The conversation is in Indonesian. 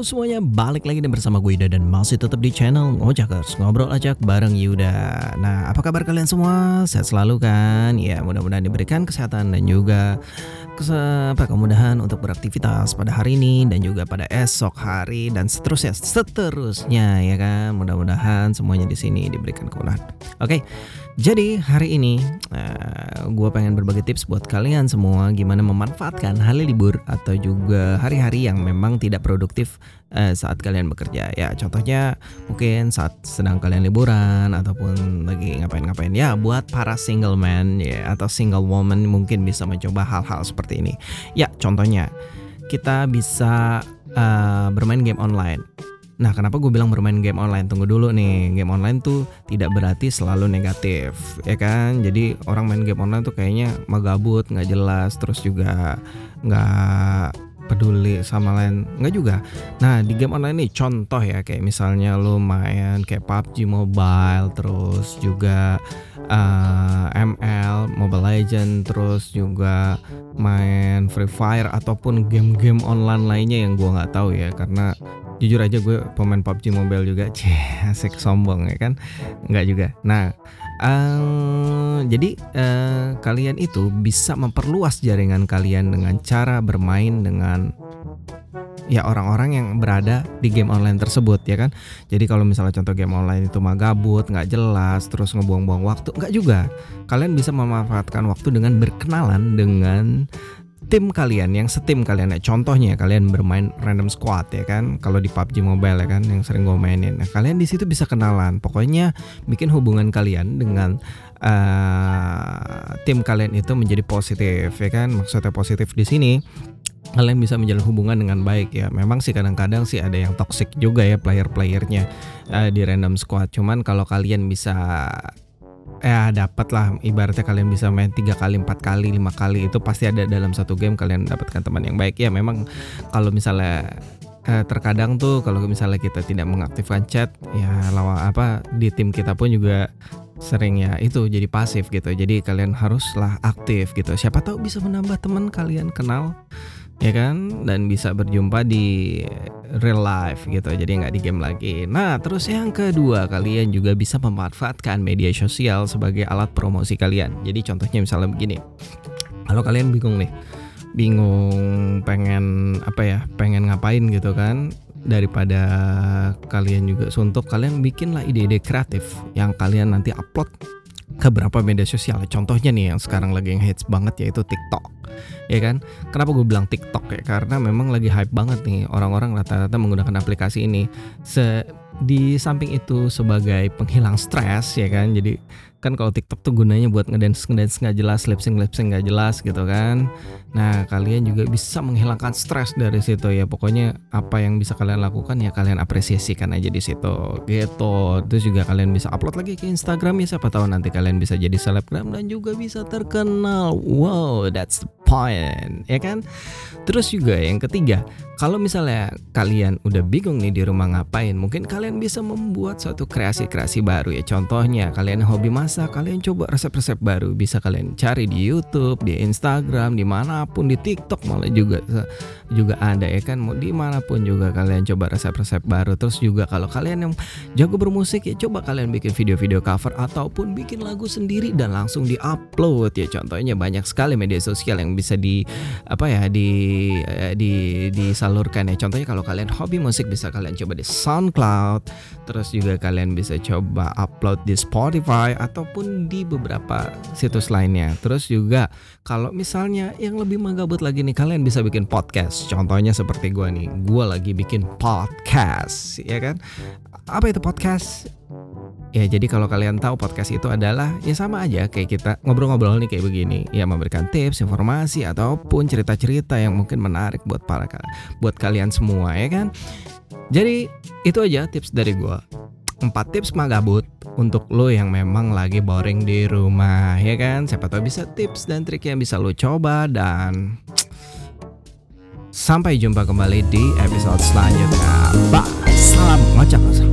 Semuanya, balik lagi dan bersama gue Yuda dan masih tetap di channel Ngojakers Ngobrol Acak bareng Yuda Nah, apa kabar kalian semua? Sehat selalu kan? Ya, mudah-mudahan diberikan kesehatan dan juga apa, kemudahan untuk beraktivitas pada hari ini dan juga pada esok hari dan seterusnya seterusnya ya kan mudah-mudahan semuanya di sini diberikan kemudahan oke jadi hari ini uh, eh, gue pengen berbagi tips buat kalian semua gimana memanfaatkan hari libur atau juga hari-hari yang memang tidak produktif uh, saat kalian bekerja. Ya contohnya mungkin saat sedang kalian liburan ataupun lagi ngapain-ngapain. Ya buat para single man ya atau single woman mungkin bisa mencoba hal-hal seperti ini. Ya contohnya kita bisa uh, bermain game online Nah, kenapa gue bilang bermain game online? Tunggu dulu nih, game online tuh tidak berarti selalu negatif, ya kan? Jadi orang main game online tuh kayaknya magabut, nggak jelas, terus juga nggak peduli sama lain nggak juga nah di game online ini contoh ya kayak misalnya lo main kayak PUBG Mobile terus juga uh, eh, ML Mobile Legend terus juga main Free Fire ataupun game-game online lainnya yang gua nggak tahu ya karena jujur aja gue pemain PUBG Mobile juga cih asik sombong ya kan nggak juga nah uh, jadi uh, kalian itu bisa memperluas jaringan kalian dengan cara bermain dengan ya orang-orang yang berada di game online tersebut ya kan. Jadi kalau misalnya contoh game online itu mah gabut, nggak jelas, terus ngebuang-buang waktu, nggak juga. Kalian bisa memanfaatkan waktu dengan berkenalan dengan tim kalian yang setim kalian ya contohnya kalian bermain random squad ya kan kalau di PUBG Mobile ya kan yang sering gue mainin nah kalian di situ bisa kenalan pokoknya bikin hubungan kalian dengan uh, tim kalian itu menjadi positif ya kan maksudnya positif di sini kalian bisa menjalin hubungan dengan baik ya. Memang sih kadang-kadang sih ada yang toxic juga ya player-playernya uh, di random squad. Cuman kalau kalian bisa ya dapat lah ibaratnya kalian bisa main tiga kali empat kali lima kali itu pasti ada dalam satu game kalian dapatkan teman yang baik. Ya memang kalau misalnya eh, terkadang tuh kalau misalnya kita tidak mengaktifkan chat ya lawan apa di tim kita pun juga sering ya itu jadi pasif gitu. Jadi kalian haruslah aktif gitu. Siapa tahu bisa menambah teman kalian kenal ya kan? Dan bisa berjumpa di real life gitu jadi nggak di game lagi. Nah terus yang kedua kalian juga bisa memanfaatkan media sosial sebagai alat promosi kalian. Jadi contohnya misalnya begini. Kalau kalian bingung nih bingung pengen apa ya pengen ngapain gitu kan daripada kalian juga suntuk kalian bikinlah ide-ide kreatif yang kalian nanti upload ke beberapa media sosial. Contohnya nih yang sekarang lagi yang hits banget yaitu TikTok. Ya kan? Kenapa gue bilang TikTok ya? Karena memang lagi hype banget nih orang-orang rata-rata menggunakan aplikasi ini. Se di samping itu sebagai penghilang stres ya kan. Jadi kan kalau TikTok tuh gunanya buat ngedance ngedance nggak jelas, lip sync lip sync nggak jelas gitu kan. Nah kalian juga bisa menghilangkan stres dari situ ya. Pokoknya apa yang bisa kalian lakukan ya kalian apresiasikan aja di situ gitu. Terus juga kalian bisa upload lagi ke Instagram ya siapa tahu nanti kalian bisa jadi selebgram dan juga bisa terkenal. Wow, that's the point ya kan. Terus juga yang ketiga kalau misalnya kalian udah bingung nih di rumah ngapain, mungkin kalian bisa membuat suatu kreasi-kreasi baru ya. Contohnya kalian hobi masak, kalian coba resep-resep baru. Bisa kalian cari di YouTube, di Instagram, di mana pun, di TikTok malah juga juga ada ya kan. Mau di mana pun juga kalian coba resep-resep baru. Terus juga kalau kalian yang jago bermusik ya coba kalian bikin video-video cover ataupun bikin lagu sendiri dan langsung di-upload ya. Contohnya banyak sekali media sosial yang bisa di apa ya di eh, di di, di salurkan ya. Contohnya kalau kalian hobi musik bisa kalian coba di SoundCloud, terus juga kalian bisa coba upload di Spotify ataupun di beberapa situs lainnya. Terus juga kalau misalnya yang lebih menggabut lagi nih kalian bisa bikin podcast. Contohnya seperti gue nih, gue lagi bikin podcast, ya kan? Apa itu podcast? Ya jadi kalau kalian tahu podcast itu adalah ya sama aja kayak kita ngobrol-ngobrol nih kayak begini ya memberikan tips, informasi ataupun cerita-cerita yang mungkin menarik buat para buat kalian semua ya kan. Jadi itu aja tips dari gue. Empat tips magabut untuk lo yang memang lagi boring di rumah ya kan. Siapa tahu bisa tips dan trik yang bisa lo coba dan sampai jumpa kembali di episode selanjutnya. Bye. Salam ngocak.